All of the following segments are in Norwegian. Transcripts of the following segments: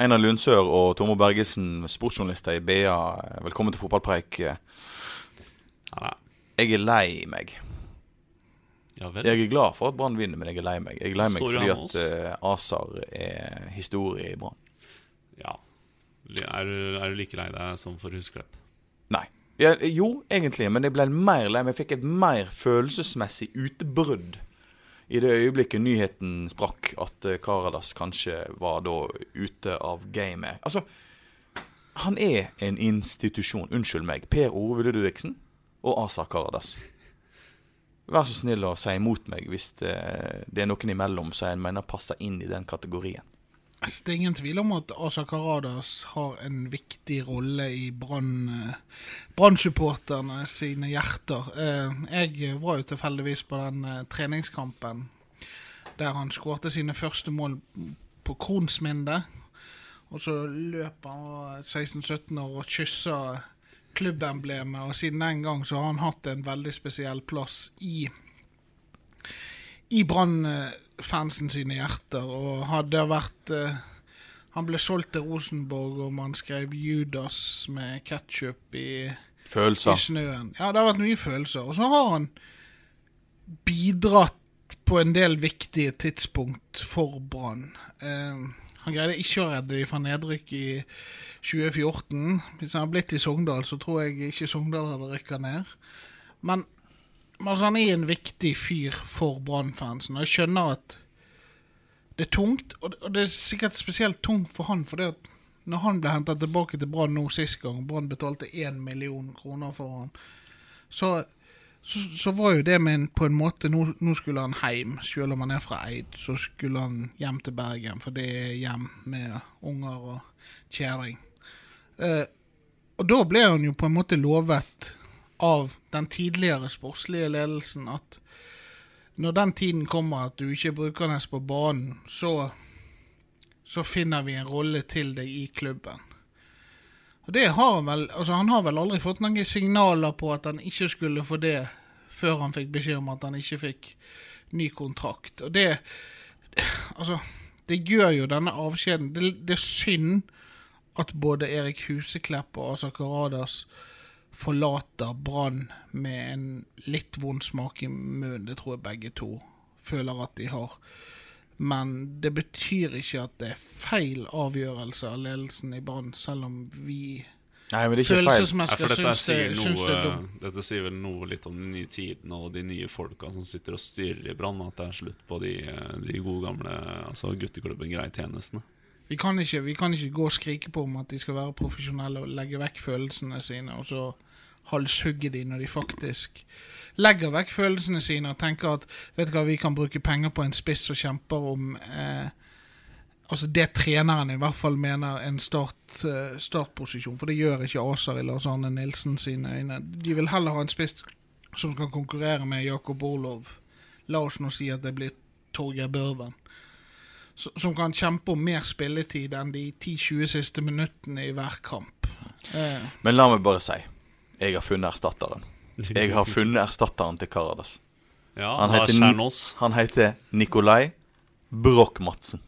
Einar Lundsør og Tormod Bergesen, sportsjournalister i BA. Velkommen til fotballpreik. Jeg er lei meg. Ja vel. Jeg er glad for at Brann vinner, men jeg er lei meg. Jeg er lei meg fordi at uh, Asar er historie i Brann. Ja. Er du, er du like lei deg som for Husklepp? Nei. Ja, jo, egentlig, men jeg ble mer lei meg. Jeg fikk et mer følelsesmessig utbrudd i det øyeblikket nyheten sprakk at eh, Karadas kanskje var da ute av gamet. Altså, han er en institusjon. Unnskyld meg. Per Ove Ludvigsen og Asa Karadas. Vær så snill å si imot meg hvis det, det er noen imellom som jeg mener passer inn i den kategorien. Altså, Det er ingen tvil om at Asha Karadas har en viktig rolle i Brann- eh, sine hjerter. Eh, Jeg var jo tilfeldigvis på den eh, treningskampen der han skårte sine første mål på Kronsminde. Og så løp han 16-17 år og kyssa klubbemblemet, og siden den gang så har han hatt en veldig spesiell plass i i Brann-fansen sine hjerter, og hadde vært uh, Han ble solgt til Rosenborg, og man skrev Judas med ketsjup i, i Følelser. snøen. Ja, det har vært mye følelser. Og så har han bidratt på en del viktige tidspunkt for Brann. Uh, han greide ikke å redde dem fra nedrykk i 2014. Hvis han hadde blitt i Sogndal, så tror jeg ikke Sogndal hadde rykka ned. Men altså, han er en viktig fyr for Brann-fansen, jeg skjønner at det er tungt. Og det, er sikkert spesielt tungt for han, for det at når han ble henta tilbake til Brann nå sist gang, Brann betalte én million kroner for han, så, så, så var jo det med en, på en måte nå, nå skulle han hjem. Selv om han er fra Eid, så skulle han hjem til Bergen, for det er hjem med unger og kjerring. Eh, og da ble han jo på en måte lovet av den tidligere sportslige ledelsen at når den tiden kommer at du ikke er brukende på banen, så, så finner vi en rolle til deg i klubben. Og det har Han vel, altså han har vel aldri fått noen signaler på at han ikke skulle få det, før han fikk beskjed om at han ikke fikk ny kontrakt. Og det Altså, det gjør jo denne avskjeden Det, det er synd at både Erik Huseklepp og Asa Karadas forlater Brann med en litt vond smak i munnen. Det tror jeg begge to føler at de har. Men det betyr ikke at det er feil avgjørelse av ledelsen i Brann, selv om vi Nei, men det er ikke feil. Ja, for dette, det, sier det er noe, dumt. dette sier vel noe litt om den nye tiden og de nye folka som sitter og styrer i Brann. At det er slutt på de, de gode gamle altså gutteklubben Grei-tjenestene. Vi kan, ikke, vi kan ikke gå og skrike på om at de skal være profesjonelle og legge vekk følelsene sine, og så halshugge de når de faktisk legger vekk følelsene sine og tenker at vet du hva, vi kan bruke penger på en spiss som kjemper om eh, Altså det treneren i hvert fall mener en start, eh, startposisjon, for det gjør ikke Aser i Lars Arne Nilsen sine øyne. De vil heller ha en spiss som kan konkurrere med Jakob Orlov. La oss nå si at det blir Torgeir Børven. Som kan kjempe om mer spilletid enn de 10-20 siste minuttene i hver kamp. Eh, Men la meg bare si jeg har funnet erstatteren. Jeg har funnet erstatteren til Karadas. Ja, Han heter, han heter Nikolai Broch-Madsen.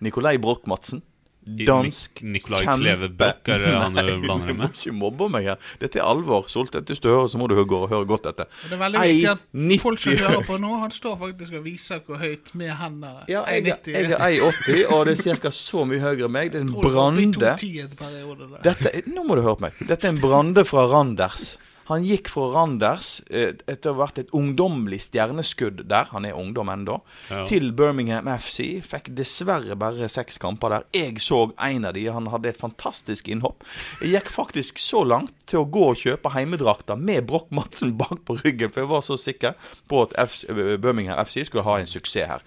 Nikolai Broch-Madsen dansk Nikolai Kleve Bøck er det han du Nei, blander med? ikke mobbe meg her. Dette er alvor. Soltvedt, hvis du hører, så må du høre, høre godt etter. Det er veldig viktig at 90 folk som hører på nå, han står faktisk og viser hvor høyt med hendene. Ja, jeg, er- 1,90. jeg er 1,80, og det er ca. så mye høyere enn meg. Det er en brande. 2,10 en periode der. Dette, nå må du høre på meg. Dette er en brande fra Randers. Han gikk fra Randers eh, etter å ha vært et ungdommelig stjerneskudd der, han er ungdom ennå, Ja. til Birmingham FC. Fikk dessverre bare seks kamper der. Jeg så en av de, han hadde et fantastisk innhopp. Jeg gikk faktisk så langt til å gå og kjøpe heimedrakter med Broch Madsen bak på ryggen, for jeg var så sikker på at FC, eh, Birmingham FC skulle ha en suksess her.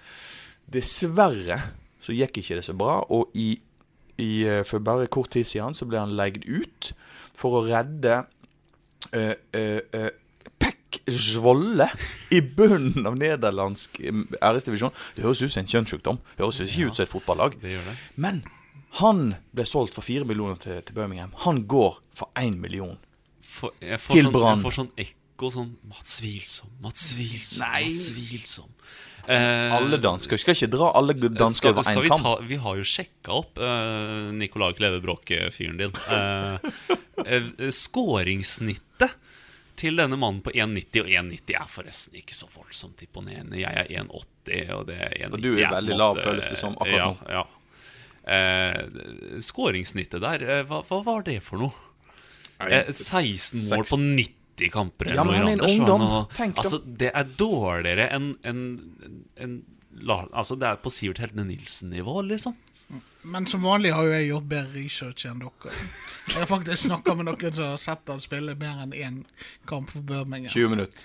Dessverre så gikk ikke det så bra, og i, i, eh, for bare kort tid siden så ble han leid ut for å redde uh, uh, Pek Zwolle i bunnen av nederlandsk eh, æresdivisjon. Det høres ut som en kjønnssykdom. Det høres ikke ut som et fotballag. Det det. Men han ble solgt for fire millioner til, til Birmingham. Han går for én million. For, Til sånn, Brann. Jeg får sånn ekko sånn Mats Wilsom, Mats Wilsom, Mats Wilsom. Eh, Alle dansker. Skal ikke dra alle dansker over én vi, kam. ta, vi har jo sjekka opp uh, Nicolai Kleve Broch-fyren din. Eh, eh, skåringssnittet til denne mannen på 1,90, og 1,90 er forresten ikke så voldsomt imponerende. Jeg er 1,80, og det er 1,90 Og du er veldig lav, føles det som, akkurat ja, nå. Ja. Eh, skåringssnittet der, eh, hva, hva var det for noe? Eh, 16 mål på 90 kamper. Ja, eller men noe han er en Anders, og ungdom. Tenk altså, det er dårligere enn en, en, Altså, det er på Sivert Heltene Nilsen-nivå, liksom. Men som vanlig har jo jeg gjort bedre research enn dere. Jeg har faktisk snakka med noen som har sett han spille mer enn én kamp for Birmingham. 20 minutter.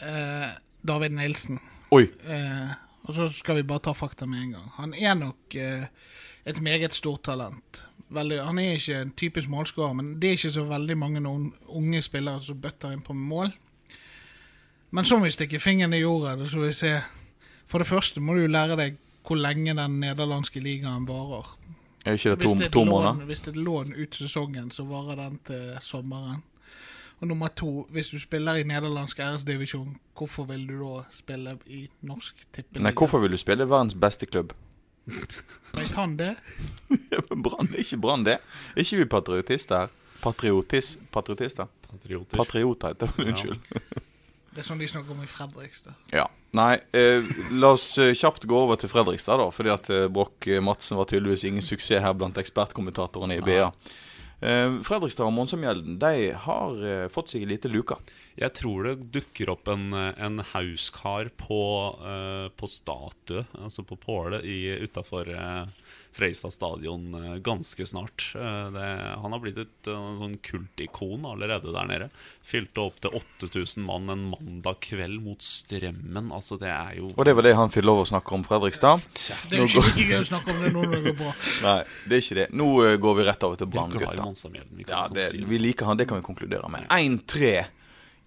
Eh, David Nilsen. Oi. Eh, og så skal vi bare ta fakta med en gang. Han er nok eh, et meget stort talent. Veldig, han er ikke en typisk målskårer, men det er ikke så veldig mange unge spillere som bøtter inn på mål. Men så må vi stikke fingeren i jorda. så vi se. For det første må du jo lære deg hvor lenge den nederlandske ligaen varer. Er ikke det to, det to måneder? lån-? Hvis det er lån ut sesongen, så varer den til sommeren. Og nummer to, hvis du spiller i nederlandsk æresdivisjon, hvorfor vil du da spille i norsk tippeliga? Nei, hvorfor vil du spille i verdens beste klubb? Vet han det? Brann er ikke Brann, det. Er ikke vi patriotister? Patriotis, patriotister? Patrioter. Patrioter heter det. Unnskyld. Det er sånn de snakker om i Fredrikstad. Ja. Nei, eh, la oss eh, kjapt gå over til Fredrikstad, da. Fordi at eh, Broch Madsen var tydeligvis ingen suksess her blant ekspertkommentatorene i BA. Eh, Fredrikstad og Monsamjelden de har eh, fått seg en liten luke. Jeg tror det dukker opp en, en hauskar på, eh, på statue, altså på påle utafor Freistad stadion eh, ganske snart. Eh, det, han har blitt et eh, sånn kultikon allerede der nede. Fylte opp til 8000 mann en mandag kveld mot Strømmen. Altså, det er jo Og det var det han fikk lov å snakke om Fredrikstad. Det er jo ikke like gøy å snakke om det når det går bra. Nei, det er ikke det. Nå går vi rett over til Brann, gutta. Ja, det, vi liker han, det kan vi konkludere med. 1-3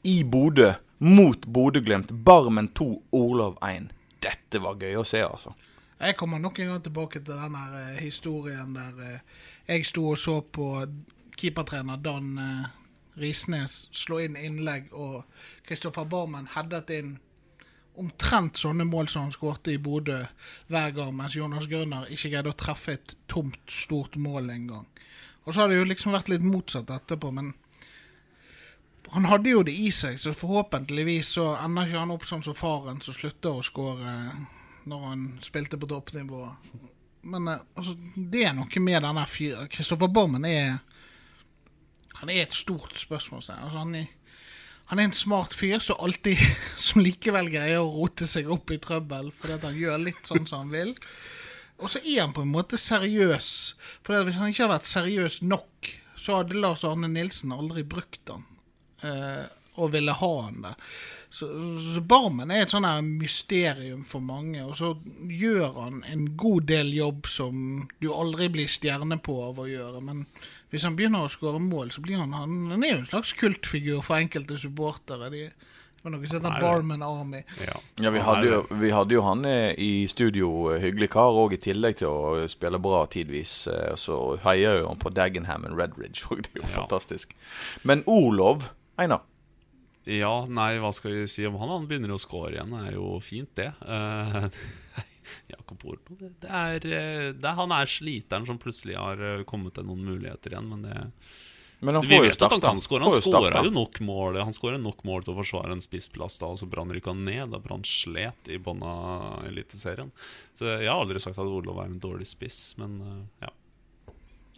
i Bodø mot Bodø-Glimt. Barmen 2, Olav 1. Dette var gøy å se, altså. Jeg kommer nok en gang tilbake til den der eh, historien der eh, jeg sto og så på keepertrener Dan eh, Risnes slå inn innlegg, og Kristoffer Barmen headet inn omtrent sånne mål som han skårte i Bodø hver gang, mens Jonas Grønner ikke greide å treffe et tomt, stort mål en gang. Og så har det jo liksom vært litt motsatt etterpå, men han hadde jo det i seg, så forhåpentligvis så ender ikke han opp sånn som faren, som slutter å skåre når han spilte på toppnivå. Men eh, altså, det er noe med denne fyren. Kristoffer Bormen er Han er et stort spørsmålstegn. Altså, han, han er en smart fyr som alltid Som likevel greier å rote seg opp i trøbbel fordi han gjør litt sånn som han vil. Og så er han på en måte seriøs. For hvis han ikke har vært seriøs nok, så hadde Lars Arne Nilsen aldri brukt han. eh, og ville ha han der. Så, så Barmen er et sånn mysterium for mange, og så gjør han en god del jobb som du aldri blir stjerne på av å gjøre. Men hvis han begynner å skåre mål, så blir han Han, han er jo en slags kultfigur for enkelte supportere. De, for noe som heter Barmen Army. Ja. Ja, vi hadde jo, vi hadde jo han eh, i studio, eh, hyggelig kar, og i tillegg til å spille bra tidvis. eh, Så heier jo han på Dagenham og Redridge, og det er jo Ja. fantastisk. Men Olov, Einar. Ja, nei, hva skal vi si om han? Han begynner å score igjen. Det er jo fint, det. Uh, Jakob Orno det, er, eh, det er, Han er sliteren som plutselig har eh, kommet til noen muligheter igjen, men det Men han vi vet at han kan skåre. Han skåra jo nok mål Han skåret nok mål til å forsvare en spissplass da og så Brann rykka ned, da Brann slet i bånn av Eliteserien. Så jeg har aldri sagt at Orlov er en dårlig spiss, men ja.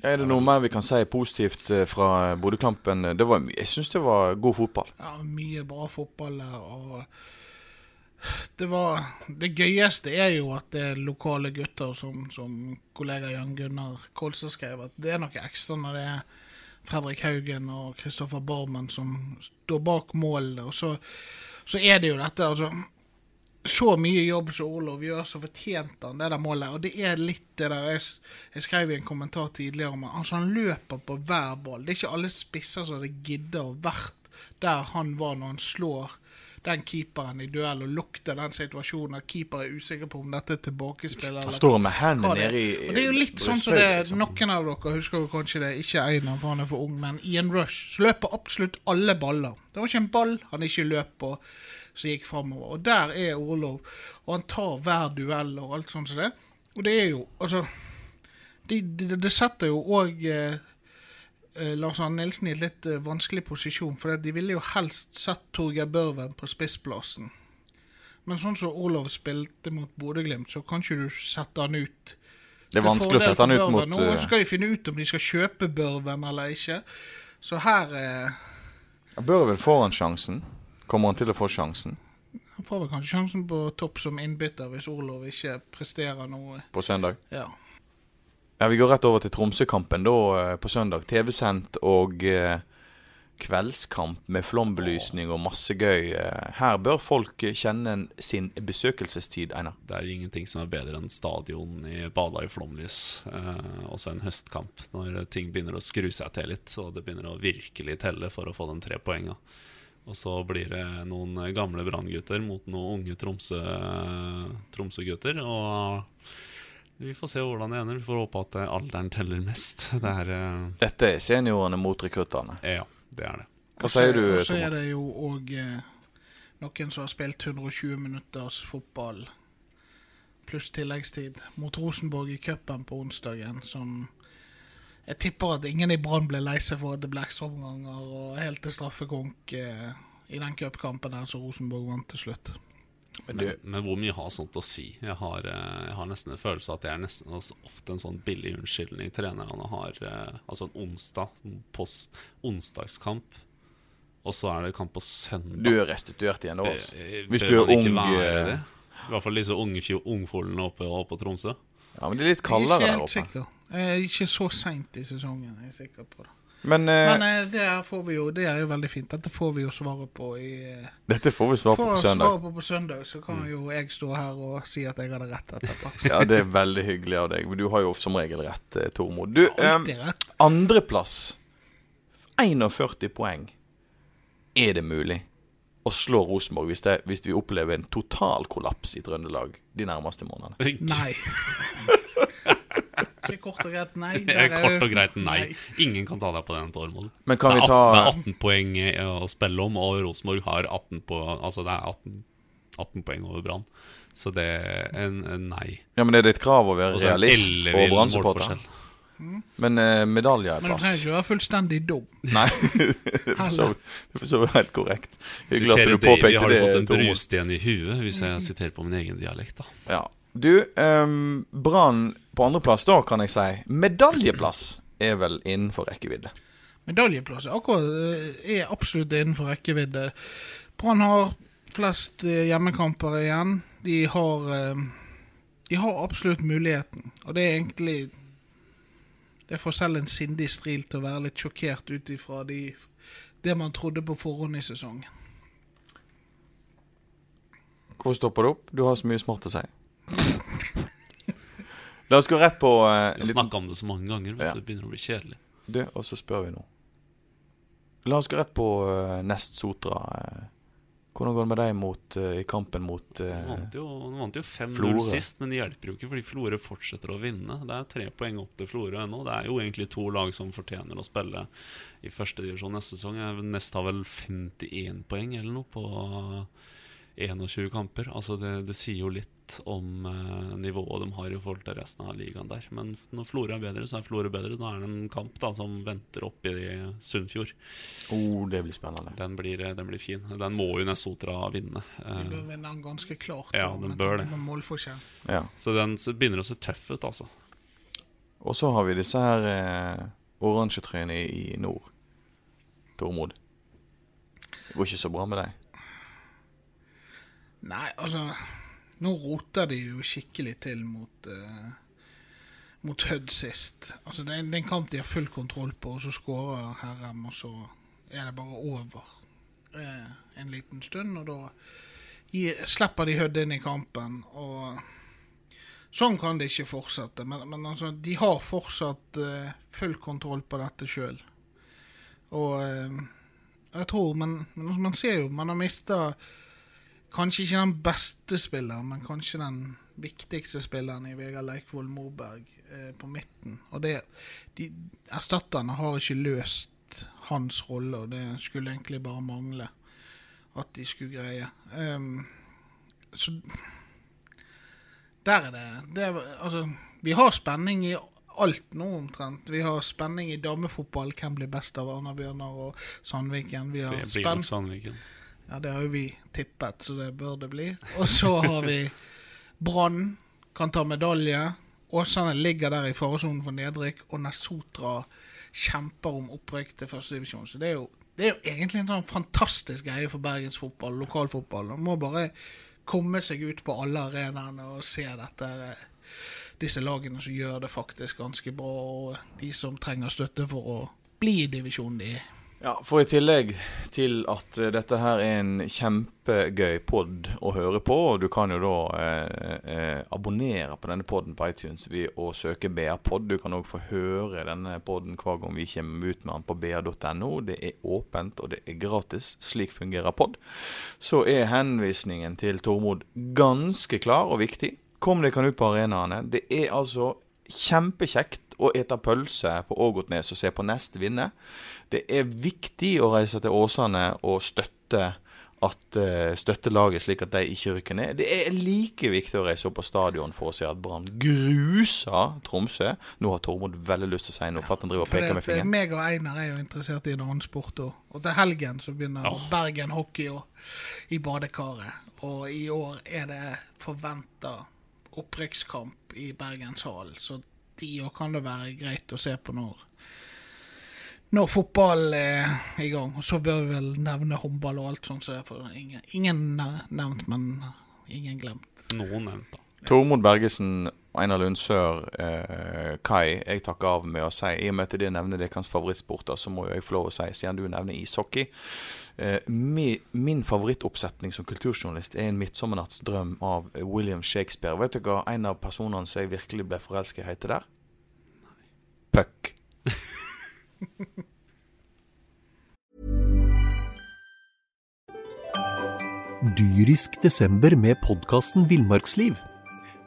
Er det noe mer vi kan si positivt eh, fra Bodø-kampen? Jeg syns det var god fotball. Ja, mye bra fotball der. Og det var Det gøyeste er jo at det er lokale gutter, som, som kollega Jan Gunnar Kolstad skrev, at det er noe ekstra når det er Fredrik Haugen og Kristoffer Barmen som står bak målene. Og så, så er det jo dette, altså så mye jobb som Olof gjør, så fortjente han det der målet. Og det er litt det der Jeg, jeg skrev i en kommentar tidligere om altså han løper på hver ball. Det er ikke alle spisser som hadde giddet å vært der han var når han slår den keeperen i duell og lukter den situasjonen at keeper er usikker på om dette er tilbakespill. Han står med hendene nede i- Og Det er jo litt sånn som det liksom. Noen av dere husker jo kanskje det, ikke Einar, for han er for ung, men i en rush så løper absolutt alle baller. Det var ikke en ball han ikke løp på som gikk framover. Og der er Orlov, og han tar hver duell og alt sånt som det. Og det er jo Altså, det, det, det setter jo òg eh, eh, Lars Arne Nilsen i et litt eh, vanskelig posisjon, for de ville jo helst sett Torgeir Børven på spissplassen. Men sånn som Orlov spilte mot Bodø-Glimt, så kan ikke du sette han ut. Det er vanskelig å sette han ut mot Nå eh, skal de finne ut om de skal kjøpe Børven eller ikke. Så her eh, Børven får han sjansen? Kommer han til å få sjansen han får vel kanskje sjansen på topp som innbytter hvis Orlov ikke presterer noe. på søndag? Ja. Ja, Vi går rett over til Tromsø-kampen da eh, på søndag. TV-sendt og eh, kveldskamp med flombelysning og masse gøy. Eh, Her bør folk kjenne sin besøkelsestid, Einar. Det er ingenting som er bedre enn stadion i bada i flomlys. Eh, også en høstkamp, når ting begynner å skru seg til litt, og det begynner å virkelig telle for å få de tre poenga. Og så blir det noen gamle Brann-gutter mot noen unge Tromsø- Tromsø-gutter. og vi får se hvordan det ender. Vi får håpe at alderen teller mest. Det er eh, Dette er seniorene mot rekruttene. Ja, det er det. Hva sier du, Og så er det jo òg eh, noen som har spilt 120 minutters fotball pluss tilleggstid mot Rosenborg i cupen på onsdagen, som jeg tipper at ingen i Brann ble lei seg for at det ble ekstraomganger og helt til straffekonk eh, i den cupkampen der som Rosenborg vant til slutt. Men, men hvor mye har sånt å si? Jeg har, eh, jeg har nesten en følelse av at det er nesten ofte en sånn billig unnskyldning trenerne har. eh, Altså en onsdag, post, onsdagskamp, og så er det kamp på søndag. Du er restituert igjen, da. Altså. Hvis du er ung? I hvert fall disse unge ungfolene oppe, oppe på Tromsø. Ja, men det er litt er kaldere der oppe. sikker. Eh, ikke så seint i sesongen, jeg er sikker på det. Men, eh, Men eh, det, her får vi jo, det er jo veldig fint. Dette får vi jo svaret på i eh, dette får vi svar på Får på søndag. svaret på på søndag, så kan jo jeg stå her og si at jeg hadde rett etterpå. Ja, det er veldig hyggelig av deg. Men du har jo som regel rett, eh, Tormod. Du, Alltid eh, rett. andreplass. 41 poeng. Er det mulig å slå Rosenborg hvis, det, hvis vi opplever en total kollaps i Trøndelag de nærmeste månedene? Nei. Ikke kort og greit nei. Det er Kort og greit nei. Ingen kan ta deg på den, Tormod. Men kan det, vi ta 18, det er 18 poeng eh, å spille om, og Rosenborg har 18 på Altså det er 18, 18 poeng over Brann. Så det er en, en nei. Ja, men Er det et krav å være realist og Brann-supporter? Men uh, medalje er Men du trenger ikke være fullstendig dum. Nei, så, så helt korrekt. Hyggelig at du påpekte har du fått en brusten i huet, hvis jeg siterer på min egen dialekt, da. Ja. Du, um, Brann på andreplass, da kan jeg si. Medaljeplass er vel innenfor rekkevidde. Medaljeplass er akkurat eh, er absolutt innenfor rekkevidde. Brann har flest eh, hjemmekamper igjen. De har eh, De har absolutt muligheten. Og det er egentlig Det får selv en sindig stril til å være litt sjokkert ut ifra de, det man trodde på forhånd i sesongen. Hvorfor stopper du opp? Du har så mye smart å si. La oss gå rett på uh, Vi har liten- snakka om det så mange ganger, Ja. det begynner å bli kjedelig. Du, og så spør vi nå. La oss gå rett på uh, Nest Sotra. eh. Hvordan går det med deg mot, uh, i kampen mot De eh, vant jo, vant jo 5-0 sist, men det hjelper jo ikke fordi Florø fortsetter å vinne. Det er tre poeng opp til Florø ennå. Det er jo egentlig to lag som fortjener å spille i førstedivisjon neste sesong. Nest har vel 51 poeng eller noe på 21 kamper. Altså det, det sier jo litt om eh, nivået de har i forhold til resten av ligaen der. Men når Florø er bedre, så er Florø bedre. Da er det en kamp da som venter oppe i Sunnfjord. Oh, det blir spennende. Den blir, den blir fin. Den må jo Nesotra vinne. De Eh, bør vinne den ganske klart. Ja, den bør det. Ja. så den begynner å se tøff ut, altså. Og så har vi disse her eh, oransje trøyene i nord. Tormod. Det går ikke så bra med deg. Nei, altså Nå roter de jo skikkelig til mot uh, Mot Hødd sist. Altså det er, det er en kamp de har full kontroll på, og så skårer Herrem, og så er det bare over eh, en liten stund. Og da gir, slipper de Hødd inn i kampen, og sånn kan det ikke fortsette. Men, men altså, de har fortsatt eh, full kontroll på dette sjøl. Og eh, jeg tror men altså, man ser jo Man har mista kanskje ikke den beste spilleren, men kanskje den viktigste spilleren i Vegard Leikvoll Moberg eh, på midten. Og det, de Erstatterne har ikke løst hans rolle, og det skulle egentlig bare mangle at de skulle greie. Um, så der er det, det er, Altså, vi har spenning i alt nå, omtrent. Vi har spenning i damefotball. Hvem blir best av Arna-Bjørnar og Sandviken? Vi har Det blir spenn- Sandviken. Ja, det har jo vi tippet, så det bør det bli. Og så har vi Brann, kan ta medalje. Åsane ligger der i faresonen for nedrykk, og Nesotra kjemper om opprykk til førstedivisjon. Så det er, jo, det er jo egentlig en sånn fantastisk greie for bergensfotball, lokalfotball. Man må bare komme seg ut på alle arenaene og se dette, disse lagene som gjør det faktisk ganske bra, og de som trenger støtte for å bli i divisjonen de er. Ja, For i tillegg til at eh, dette her er en kjempegøy pod å høre på, og du kan jo da eh, eh, abonnere på denne poden på iTunes ved å søke BR-pod. Du kan òg få høre denne poden hver gang vi kommer ut med den på br.no. Det er åpent, og det er gratis. Slik fungerer pod. Så er henvisningen til Tormod ganske klar og viktig. Kom deg kan ut på arenaene. Det er altså kjempekjekt å ete pølse på Ågotnes og se på Nest vinne. Det er viktig å reise til Åsane og støtte at eh, støtte laget slik at de ikke rykker ned. Det er like viktig å reise opp på stadion for å se at Brann gruser Tromsø. Nå har Tormod veldig lyst til å si noe, for at han driver og peker med fingeren. meg og Einar er jo interessert i en annen sport òg. Og til helgen så begynner oh. Bergen hockey og, i badekaret. Og i år er det forventa opprykkskamp i Bergenshallen. Så de òg kan det være greit å se på når når fotball er i gang. Og så bør vi vel nevne håndball og alt sånt. Så det er ingen, ingen nevnt, men ingen glemt. Noen nevnt, da. Tormod Bergesen, Einar Lund Sør, eh, Kai, jeg takker av med å si I og med at det nevner deres favorittsporter, så må jo jeg få lov å si, siden du nevner ishockey eh, mi, Min favorittoppsetning som kulturjournalist er En midtsommernattsdrøm av William Shakespeare. Vet du hva en av personene som jeg virkelig ble forelsket i, heter der? Puck. Dyrisk desember med podkasten Villmarksliv.